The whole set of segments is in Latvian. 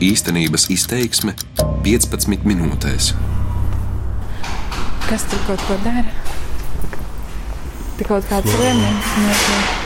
Īstenības izteiksme 15 minūtēs. Kas tur kaut ko dara? Tur kaut kāds notiek.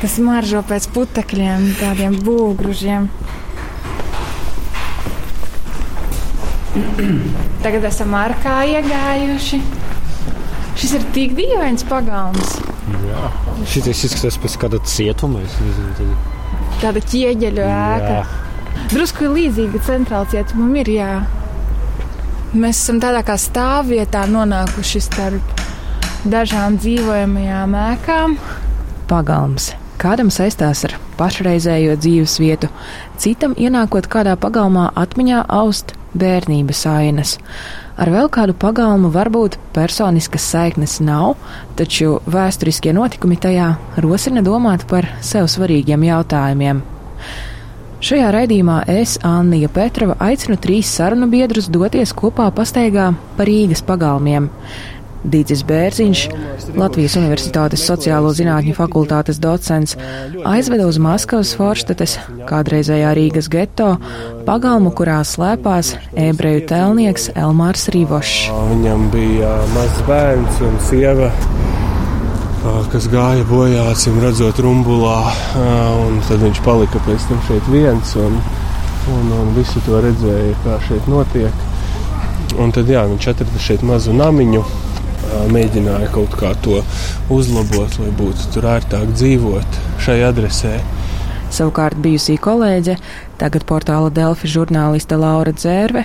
Tas maržo pēc putekļiem, tādiem būgružiem. Tagad esam ārkā iegājuši. Šis ir tik dīvains pagalms. Jā, šis izskatās pēc kāda cietuma. Es nezinu. Tāda ķieģeļu ēka. Jā. Drusku līdzīga centrāla cietumam ir, jā. Mēs esam tādā kā stāvvietā nonākuši starp dažām dzīvojamajām ēkām. Pagalms. Kādam saistās ar pašreizējo dzīves vietu, citam ienākot kādā pagalmā atmiņā aust bērnības ainas. Ar vēl kādu pagalmu varbūt personiskas saiknes nav, taču vēsturiskie notikumi tajā rosina domāt par sev svarīgiem jautājumiem. Šajā raidījumā es, Anna Petrova, aicinu trīs sarunu biedrus doties kopā pastaigā pa Rīgas pagalmiem. Dīdzis Bērziņš, Latvijas Universitātes sociālo zinātņu fakultātes docents, aizveda uz Maskavas forštates, kādreizējā Rīgas geto, pagalmu, kurā slēpās ebreju tēlnieks Elmārs Rīvošs. Viņam bija mazs bērns un sieva, kas gāja bojā, acīm redzot, rumbulā, tad viņš palika pēc tam šeit viens, un, un, un visi to redzēja, kā šeit notiek. Un tad jā, viņš atrada šeit mazu namiņu, mēģināja kaut kā to uzlabot, lai būtu tur ērtāk dzīvot šai adresē. Savukārt bijusī kolēģe, tagad portāla Delfi žurnāliste Laura Dzērve,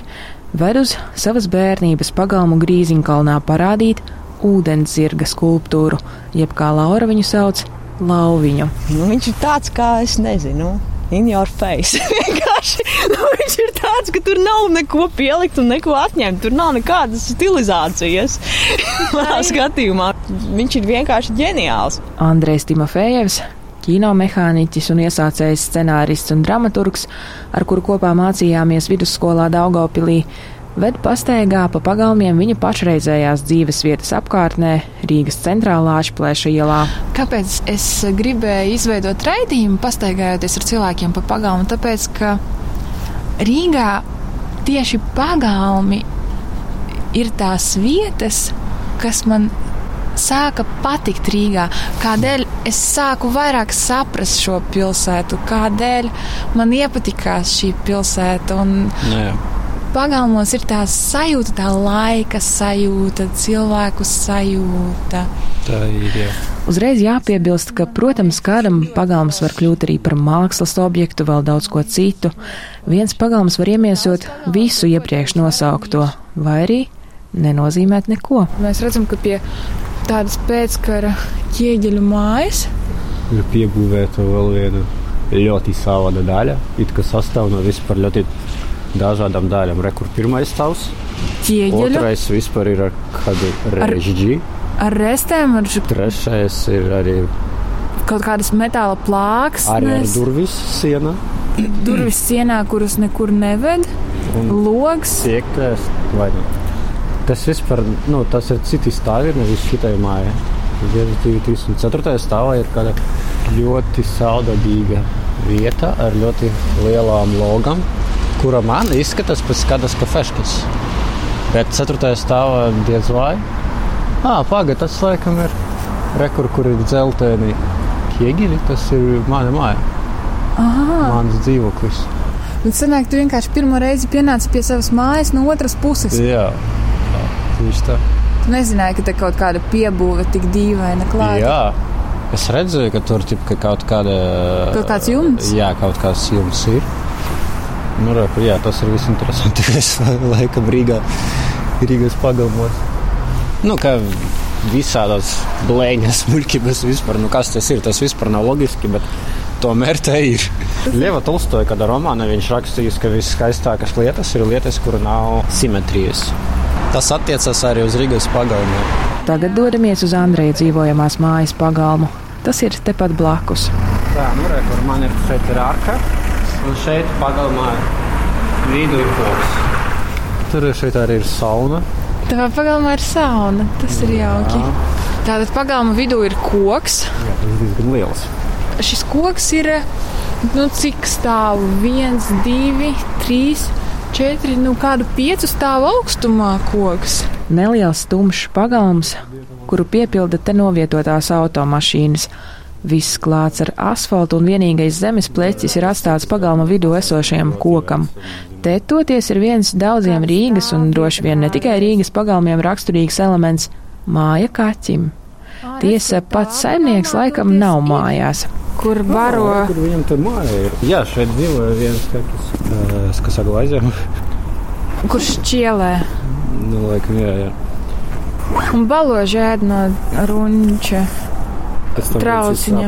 ved uz savas bērnības pagalmu Grīziņkalnā parādīt ūdenzirga skulptūru, jeb kā Laura viņu sauc, lauviņu. Nu, viņš ir tāds, kā es nezinu. In your face. Nu, viņš ir tāds, ka tur nav neko pielikt un neko atņemt. Tur nav nekādas stilizācijas. Manā skatījumā viņš ir vienkārši ģeniāls. Andrejs Timofejevs, kinomehāniķis un iesācējs scenārists un dramaturgs, ar kuru kopā mācījāmies vidusskolā Daugopilī, ved pastaigā pa pagalmiem viņa pašreizējās dzīves vietas apkārtnē Rīgas centrālā Ašplēša ielā. Kāpēc es gribēju izveidot raidījumu, pastaigājoties ar cilvēkiem pa pagalmu? Tāpēc, ka Rīgā tieši pagalmi ir tās vietas, kas man sāka patikt Rīgā. Kādēļ es sāku vairāk saprast šo pilsētu, kādēļ man iepatikās šī pilsēta. Un, Nē. Pagalmos ir tā sajūta, tā laika sajūta, cilvēku sajūta. Tā ir. Jā. Uzreiz jāpiebilst, ka, protams, kādam pagalms var kļūt arī par mākslas objektu, vēl daudz ko citu. Viens pagalms var iemiesot visu iepriekš nosaukto, vai arī nenozīmēt neko. Mēs redzam, ka pie tādas pēckara ķieģeļu mājas Ir piebūvēta vēl viena ļoti savāda daļa, it kā sastāv no vispār ļoti dažādām daļām. Rekur pirmais stāvs, ķieģeļu otrais vispār ir ar kādu režģi, ar restēm, ar trešais ir arī, kaut kādas metāla plāksnes, arī ar durvis siena. durvis sienā, kuras nekur neved, Un logs. piektais vai ne? Tas vispār, nu, tas ir citi stāvi, nevis šitai mājai. 1, 2, 3 un 4 stāvā ir kāda ļoti saudabīga vieta ar ļoti lielām logām, kura man izskatās pēc kādas kafeškas. Bet 4. stāvā diez vai. Ah, pagaidi, tas laikam ir rekur, kur ir dzelteni ķieģeļi. Tas ir mana māja, Aha, mans dzīvoklis. un sanāk, tu vienkārši pirmo reizi pienāci pie savas mājas no otras puses. Jā, jā tieši tā. Tu nezināji, ka te kaut kāda piebūve tik dīvaina klāta. Jā, es redzēju, ka tur tip, ka kaut kāda. Kaut kāds jumts? Jā, kaut kāds jumts ir. Nu, re, jā, tas ir visinteresantākais laikam Rīgā, Rīgas pagalmos. Nu, kā visādas blēņas, muļķības vispār. Nu, kas tas ir? Tas vispār nav loģiski, bet tomēr tā ir. Lieva Tolstoja, kad romānā viņš rakstījis, ka viskaistākās lietas ir lietas, kur nav simetrijas. Tas attiecas arī uz Rīgas pagalmiem. Tagad dodamies uz Andreja dzīvojamās mājas pagalmu. Tas ir tepat blakus. Tā, nu, re, kur man ir šeit ir ārka, un šeit pagalmā vidū ir koks. Tur ir šeit arī ir sauna. Tavā pagalmā ir sauna. Tas ir jauki. Tātad pagalma vidū ir koks. Jā, tas ir diezgan liels. Šis koks ir Nu, cik stāvu? Viens, divi, trīs, četri, nu kādu piecu stāvu augstumā koks. Neliels tumšs pagalms, kuru piepilda te novietotās automašīnas. Viss klāts ar asfaltu un vienīgais zemes plecis ir atstāts pagalma vidū esošajam kokam. Te toties ir viens daudziem Rīgas un droši vien ne tikai Rīgas pagalmiem raksturīgs elements - māja kaķim. Tiesa, pats saimnieks laikam nav mājās. Kur baro? Kur viņam tur māja ir? Jā, šeit dzīvo viens kaķis, uh, kas ar aizēm. Kurš šķielē? Nu, laikam, jā, jā. Un balo žēd no runča. Pēc tam Trauciņa.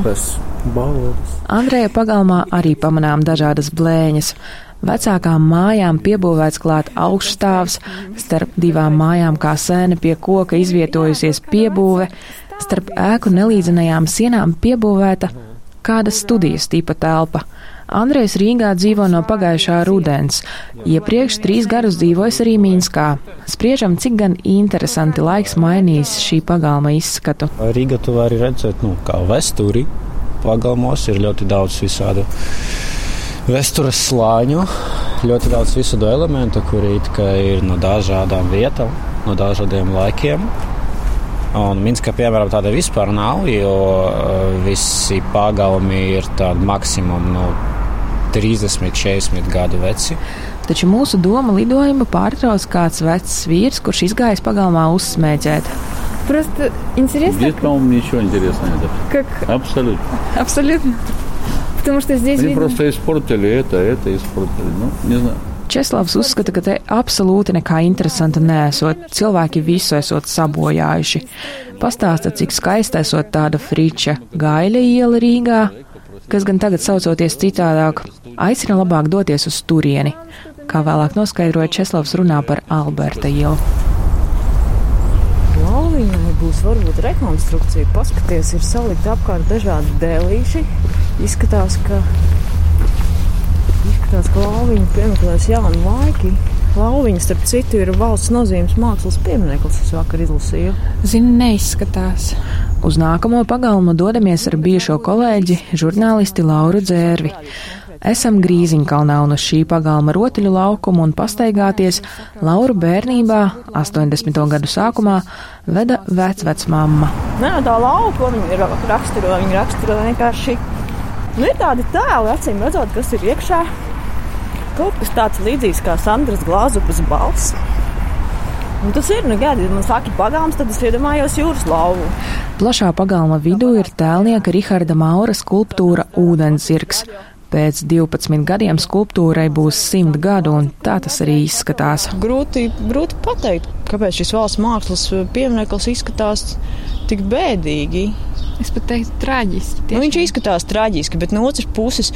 Andreja pagalmā arī pamanām dažādas blēņas. Vecākām mājām piebūvēts klāt augšstāvs, starp divām mājām kā sēne pie koka izvietojusies piebūve, starp ēku nelīdzenajām sienām piebūvēta kāda studijas tipa telpa. Andrejs Rīgā dzīvo no pagājušā rudens. Iepriekš trīs gadus dzīvojis arī Mīnskā. Spriežam, cik gan interesanti laiks mainīs šī pagalma izskatu. Rīga tu vari redzēt, nu, kā vesturi. Pagalmos ir ļoti daudz visādu vēstures slāņu, ļoti daudz visādu elementu, kuri ir no dažādām vietām, no dažādiem laikiem. Un Minskā, piemēram, tāda vispār nav, jo uh, visi pagalmi ir tādi maksimum no 30, 40 gadu veci. Taču mūsu doma lidojumu pārtrauc kāds vecs vīrs, kurš izgājis pagalmā uzsmēķēt. Просто интересно, Здесь, по-моему, ничего интересного нет. как Абсолютно. абсолютно. Потому что здесь Они видно. просто испортили это, это испортили. Ну, не знаю. Česlavs uzskata, ka te absolūti nekā interesanta nesot. Cilvēki visu esot sabojājuši. Pastāsta, cik skaista esot tāda friča gaļa iela Rīgā, kas gan tagad saucoties citādāk, aicina labāk doties uz turieni. Kā vēlāk noskaidroja Česlavs runā par Alberta ielu. Lauviņai būs varbūt rekonstrukcija. Paskaties, ir salikti apkārt dažādi dēlīši. Izskatās, ka, izskatās, ka lauviņa piemeklēs jaunu laiki. Lauviņa, starp citu, ir valsts nozīmes mākslas piemineklis, es vakar izlasīju. Zini, neizskatās. Uz nākamo pagalmu dodamies ar bijušo kolēģi, žurnālisti Lauru Dzērvi. Esam Grīziņkalnā un uz šī pagalma rotaļu laukumu un pastaigāties Lauru bērnībā, 80. gadu sākumā, veda vecvecmamma. Nē, tā lauka, ir raksturo, viņi raksturo vienkārši. Nu, ir tādi tēli, acīm redzot, kas ir iekšā. Kaut kas tāds līdzīgs kā Sandras Glāzupas balss. Un tas ir, nu, gadi, man saka, pagalms, tad es iedomājos jūras lauvu. Plašā pagalma vidū ir tēlnieka Riharda Maura skulptūra Ūdenzirgs. Pēc 12 gadiem skulptūrai būs 100 gadu, un tā tas arī izskatās. Grūti, grūti pateikt, kāpēc šis valsts mākslas piemineklis izskatās tik bēdīgi. Es pat teiktu, traģiski. Nu, viņš izskatās traģiski, bet no otras puses,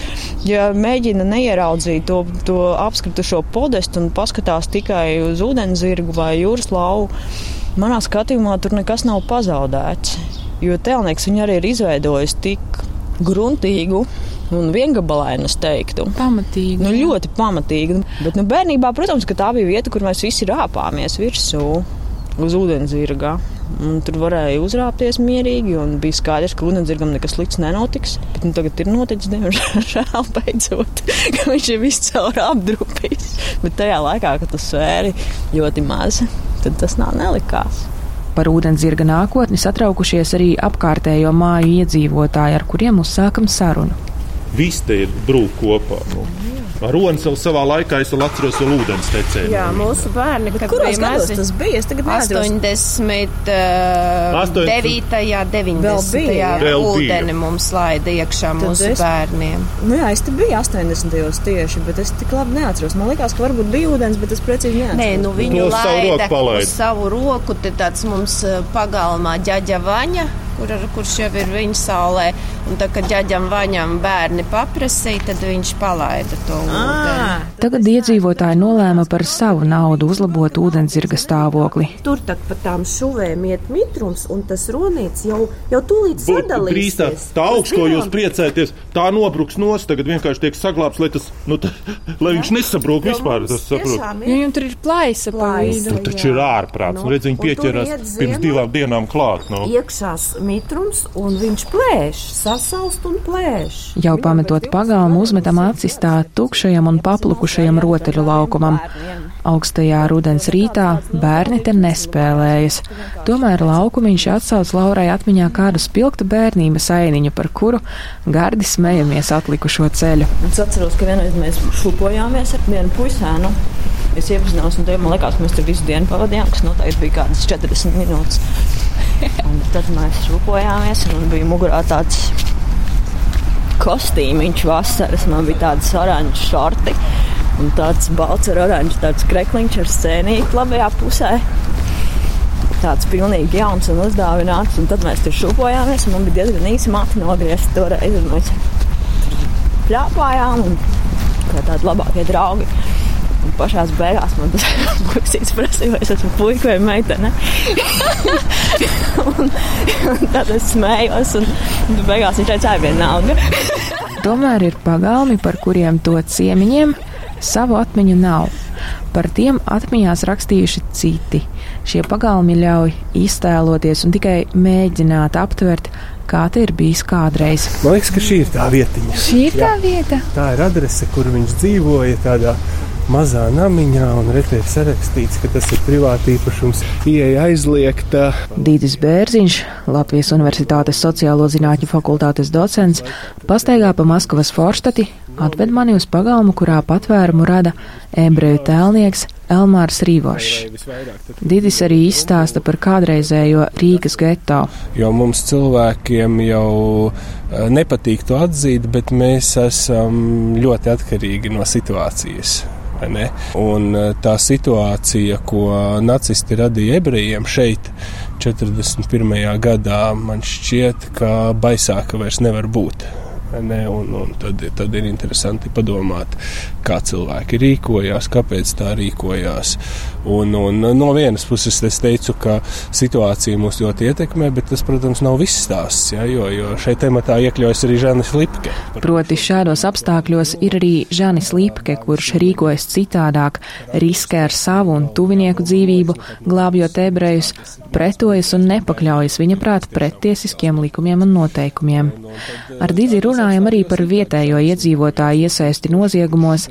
ja mēģina neieraudzīt to, to apskritušo podestu un paskatās tikai uz ūdenzirgu vai jūras lauvu, manā skatījumā tur nekas nav pazaudēts. Jo tēlnieks viņu arī ir izveidojis tik gruntīgu un viengabalainu, es teiktu. Pamatīgi. Nu, ļoti pamatīgi. Bet nu, bērnībā, protams, ka tā bija vieta, kur mēs visi rāpāmies virsū uz ūdenzirga. Un tur varēja uzrāpties mierīgi, un bija skaidrs, ka ūdenzirgam nekas slikts nenotiks. Bet nu, tagad ir noticis, diemžēl, beidzot, ka viņš ir viscaur apdrupījis. Bet tajā laikā, kad tas svēri ļoti maz, tad tas nav nelikās. Par ūdenzirga nākotni satraukušies arī apkārtējo māju iedzīvotāji, ar kuriem uzsākam sarunu. Viss te ir brūk kopā. Nu. Ronis jau savā laikā, es vēl atceros, vēl ūdens tecēja. Jā, mūsu bērni, kad bija mazi, tas bija? Es tagad neatceros. 89. 80. 90. bija, jā. Vēl bija. ūdeni mums laida iekšā Tad mūsu es- bērniem. Nu, jā, es te biju 80. tieši, bet es tik labi neatceros. Man liekas, ka varbūt bija ūdens, bet es precīzi neatceros. Nē, nu viņu To savu laida roku palaida. uz savu roku. Te tāds mums pagalmā ģaģa vaņa, kur, kurš jau ir viņa saulē. Un tā, kad ģaģam vaņam bērni paprasīja, tad viņš palaida to ūdeni. Tagad iedzīvotāji nolēma par savu naudu uzlabot ūdenzirga stāvokli. Tur tad pa tām šuvēm iet mitrums, un tas ronīts jau, jau tūlīt sadalīsies. drīz tā, ko jūs priecājaties, tā nobruks nos, tagad vienkārši tiek saglabāts, lai, tas, nu, tā, lai viņš nesabrūk vispār. Tas saprot. Jo viņam tur ir plaisa Plaisa. vidu. Nu, taču ir ārprāts. Nu, Nu, redz, viņi tur pieķerās pirms divām dienām klāt. Nu. Iekšās mitrums, un viņš plēš, sasalst un plēš. Jau pametot pagalmu, uzmetam acis tā tukšajam un paplukušajam rotaļu laukumam. Augstajā rudens rītā bērni te nespēlējas. Tomēr laukumiņš atsauc Laurai atmiņā kādu spilgtu bērnības ainiņu, par kuru gardi smejamies atlikušo ceļu. Es atceros, ka vienreiz mēs šūpojāmies ar vienu puisēnu. Es iepazinos, un man liekas, ka mēs tur visu dienu pavadījām, kas noteikti bija kādas 40 minūtes. Un tad mēs šūpojāmies, un bija mugurā tāds kostīmiņš vasaras. Man bija tāds oranžs šorti un tāds balts ar oranžu, tāds krekliņš ar sēnīti labajā pusē. Tāds pilnīgi jauns un uzdāvināts. Un tad mēs tur šūpojāmies, un man bija diezgan īsa mati nogriezta toreiz. Un mēs tur pļāpājām, un kā tādi labākie draugi. Un pašā beigās man tas puisis prasīja, vai es esmu puika vai meitene. un, un tad es smējos, un, un beigās viņš teica, ka vienalga. Tomēr ir pagalmi, par kuriem to ciemiņiem savu atmiņu nav. Par tiem atmiņās rakstījuši citi. Šie pagalmi ļauj iztēloties un tikai mēģināt aptvert, kā te ir bijis kādreiz. Man liekas, ka šī ir tā vietiņa. Šī ir tā vieta. Tā ir adrese, kur viņš dzīvoja tādā mazā namiņā, un reti ir sarakstīts, ka tas ir privāti īpašums. Ieja aizliegta. Dīdis Bērziņš, Latvijas Universitātes sociālo zinātņu fakultātes docents, pastaigā pa Maskavas forštati, atved mani uz pagalmu, kurā patvērumu rada ebreju tēlnieks Elmārs Rīvošs. Didis arī izstāsta par kādreizējo Rīgas geto. Jo mums cilvēkiem jau eh, nepatīk to atzīt, bet mēs esam ļoti atkarīgi no situācijas. Un eh, tā situācija, ko nacisti radīja ebrejiem šeit, 41. gadā, man šķiet, ka baisāka vairs nevar būt. Ne, un, un tad, tad ir interesanti padomāt, kā cilvēki rīkojās, kāpēc tā rīkojās. Un, un no vienas puses es teicu, ka situācija mūs ļoti ietekmē, bet tas, protams, nav viss stāsts, ja, jo, jo šeit tematā iekļaujas arī Žanis Lipke. Proti šādos apstākļos ir arī Žanis Lipke, kurš rīkojas citādāk, riskē ar savu un tuvinieku dzīvību, glābjot ebrejus, pretojas un nepakļaujas viņa prāt prettiesiskiem likumiem un noteikumiem. Ar Didzi runājam arī par vietējo iedzīvotāju iesaisti noziegumos.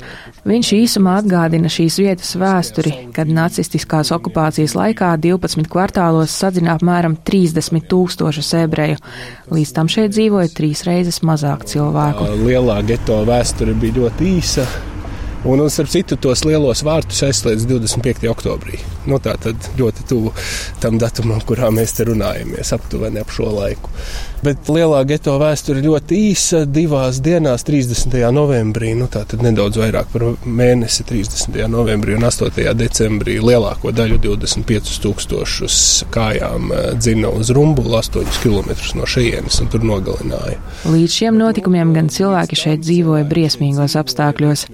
Viņš īsumā atgādina šīs vietas vēsturi, kad nacistiskās okupācijas laikā 12 kvartālos sadzina apmēram 30 tūkstošus ebreju. Līdz tam šeit dzīvoja trīs reizes mazāk cilvēku. Lielā geto vēsture bija ļoti īsa. Un, un starp citu, tos lielos vārtus aizslēdz 25. oktobrī. Nu, tā tad ļoti tuvu tam datumam, kurā mēs te runājamies, aptuveni ap šo laiku. Bet lielā geto vēsture ļoti īsa. Divās dienās, 30. novembrī, nu tā tad nedaudz vairāk par mēnesi, 30. novembrī un 8. decembrī lielāko daļu 25,000 kājām eh, dzina uz rumbulu 8 km no šejienes un tur nogalināja. Līdz šiem notikumiem gan cilvēki šeit dzīvoja briesmīgos apstākļos.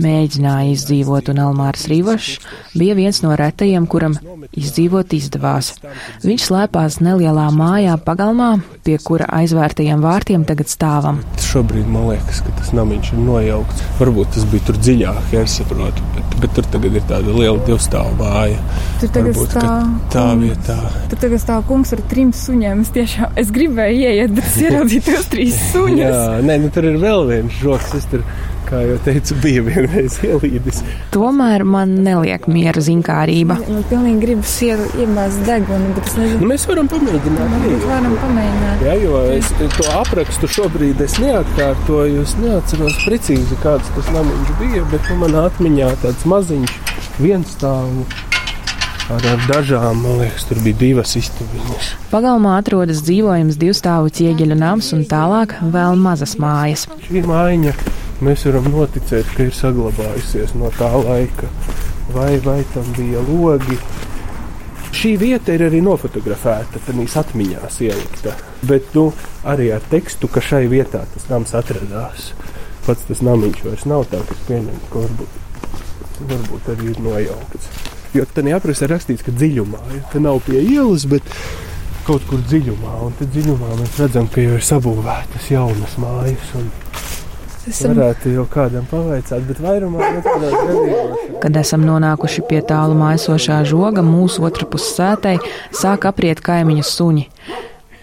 Mēģināja izdzīvot, un Elmārs Rīvošs bija viens no retajiem, kuram izdzīvot izdevās. Viņš slēpās nelielā mājā pagalmā, pie kura aizvērtajiem vārtiem tagad stāvam. Šobrīd man liekas, ka tas namiņš ir nojaukts. Varbūt tas bija tur dziļāk, ja es saprotu, bet, bet tur tagad ir tāda liela divstāvu māja. Tur tagad Varbūt, stāv tā vietā. Tur tagad stāv kungs ar trim suņiem. Es tiešām es gribēju ieiet, bet es ieraudzīju tos trīs suņus. Jā, nē, nu tur ir vēl viens žoks. Es tur kā jau teicu, bija vienreiz ielīdis. Tomēr man neliek miera zinkārība. Man pilnīgi gribas iemāzt degunu, bet es nezinu. Nu, mēs varam pamēģināt. Mēs varam pamēģināt. Jā, jo es to aprakstu šobrīd es neatkārtoju, es neatceros precīzi, kāds tas namiņš bija, bet nu, manā atmiņā tāds maziņš viens stāvu. Ar, ar dažām, man liekas, tur bija divas istabiņas. Pagalmā atrodas dzīvojams divstāvu ķieģeļu nams un tālāk vēl mazas mājas. Šī mājiņa mēs varam noticēt, ka ir saglabājusies no tā laika. Vai, vai tam bija logi? Šī vieta ir arī nofotografēta, tādās atmiņās ielikta. Bet nu, arī ar tekstu, ka šai vietā tas nams atradās. Pats tas namiņš vairs nav tā, kas pieņem, ka varbūt, varbūt arī ir nojaukts. Jo aprakstā ir rakstīts, ka dziļumā, ja tā nav pie ielas, bet kaut kur dziļumā. Un tad dziļumā mēs redzam, ka jau ir sabūvētas jaunas mājas. Un, Esam... Varētu jau kādam pavaicāt, bet vairumā no tādās gadījumās. Kad esam nonākuši pie tālu mājošā žoga, mūsu otrpus sētai sāk apriet kaimiņu suņi.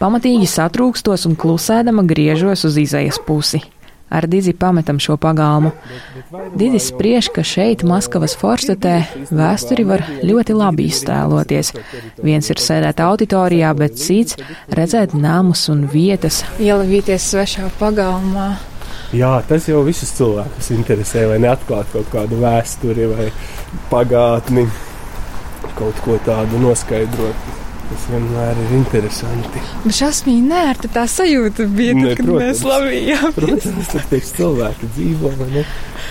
Pamatīgi satrūkstos un klusēdama griežos uz izējas pusi. Ar Dizi pametam šo pagalmu. Didis spriež, ka šeit, Maskavas forstetē, vēsturi var ļoti labi iztēloties. Viens ir sēdēt auditorijā, bet cits redzēt namus un vietas. Ielavīties svešā pagalmā. Jā, tas jau visus cilvēkus interesē, vai neatklāt kaut kādu vēsturi vai pagātni, kaut ko tādu noskaidrot. Tas vienmēr ir interesanti. Bet šausmīgi nērta tā sajūta bija, tad, Ne, kad protams. mēs lavījām. Protams, tas tieši cilvēki dzīvo, vai ne?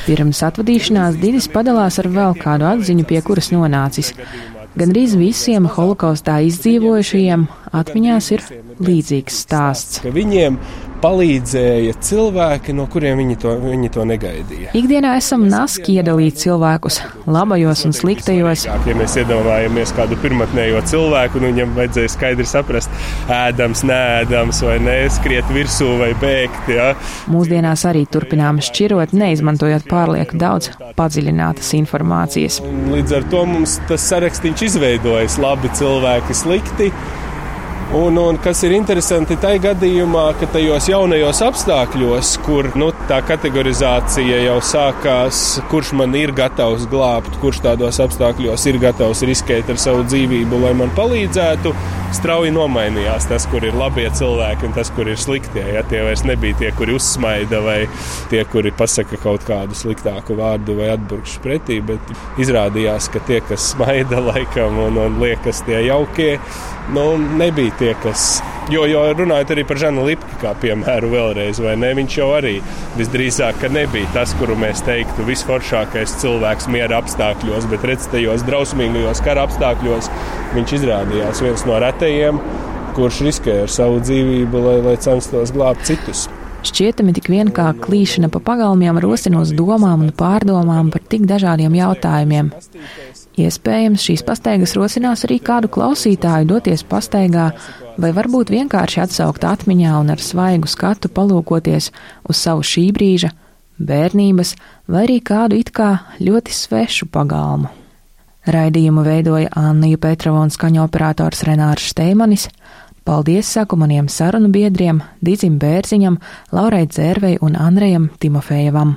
Pirms atvadīšanās Didis padalās ar vēl kādu atziņu, pie kuras nonācis. Gan arī visiem holokaustā izdzīvojušajiem atmiņās ir līdzīgs stāsts. Ka viņiem palīdzēja cilvēki, no kuriem viņi to, viņi to negaidīja. Ikdienā esam naski iedalīt cilvēkus labajos un sliktajos. Ja mēs iedomājamies kādu pirmotnējo cilvēku, nu viņam vajadzēja skaidri saprast, ēdams, nēdams, vai neskriet virsū vai bēgt. Ja? Mūsdienās arī turpinām šķirot, neizmantojot pārlieku daudz padziļinātas informācijas. Līdz ar to mums tas sarakstīns izveidojas labi cilvēki, slikti. Un, un kas ir interesanti tajā gadījumā, ka tajos jaunajos apstākļos, kur nu, tā kategorizācija jau sākās, kurš man ir gatavs glābt, kurš tādos apstākļos ir gatavs riskēt ar savu dzīvību, lai man palīdzētu, strauji nomainījās tas, kur ir labie cilvēki un tas, kur ir sliktie. Ja? Tie vairs nebija tie, kuri uzsmaida vai tie, kuri pasaka kaut kādu sliktāku vārdu vai atburkšu pretī, bet izrādījās, ka tie, kas smaida laikam un, un liekas tie jaukie, nu, nebija tie, kas. Jo, jo runājot arī par Žanu Lipku, kā piemēru, vēlreiz, vai ne? Viņš jau arī visdrīzāk nebija tas, kuru mēs teiktu, visforšākais cilvēks miera apstākļos, bet redzējos drausmīgajos kara apstākļos. Viņš izrādījās viens no retajiem, kurš riskēja ar savu dzīvību, lai, lai censtos glābt citus. Šķietami tik vien kā klīšana pa pagalmiem rosina uz domām un pārdomām par tik dažādiem jautājumiem. Iespējams, šīs pastaigas rosinās arī kādu klausītāju doties pastaigā, vai varbūt vienkārši atsaukt atmiņā un ar svaigu skatu palūkoties uz savu šī brīža, bērnības vai arī kādu it kā ļoti svešu pagalmu. Raidījumu veidoja Anna Petrova un skaņu operators Renārs Steimanis. Paldies saku maniem sarunu biedriem Dizim Bērziņam, Laurai Dzērvei un Andrejam Timofejevam.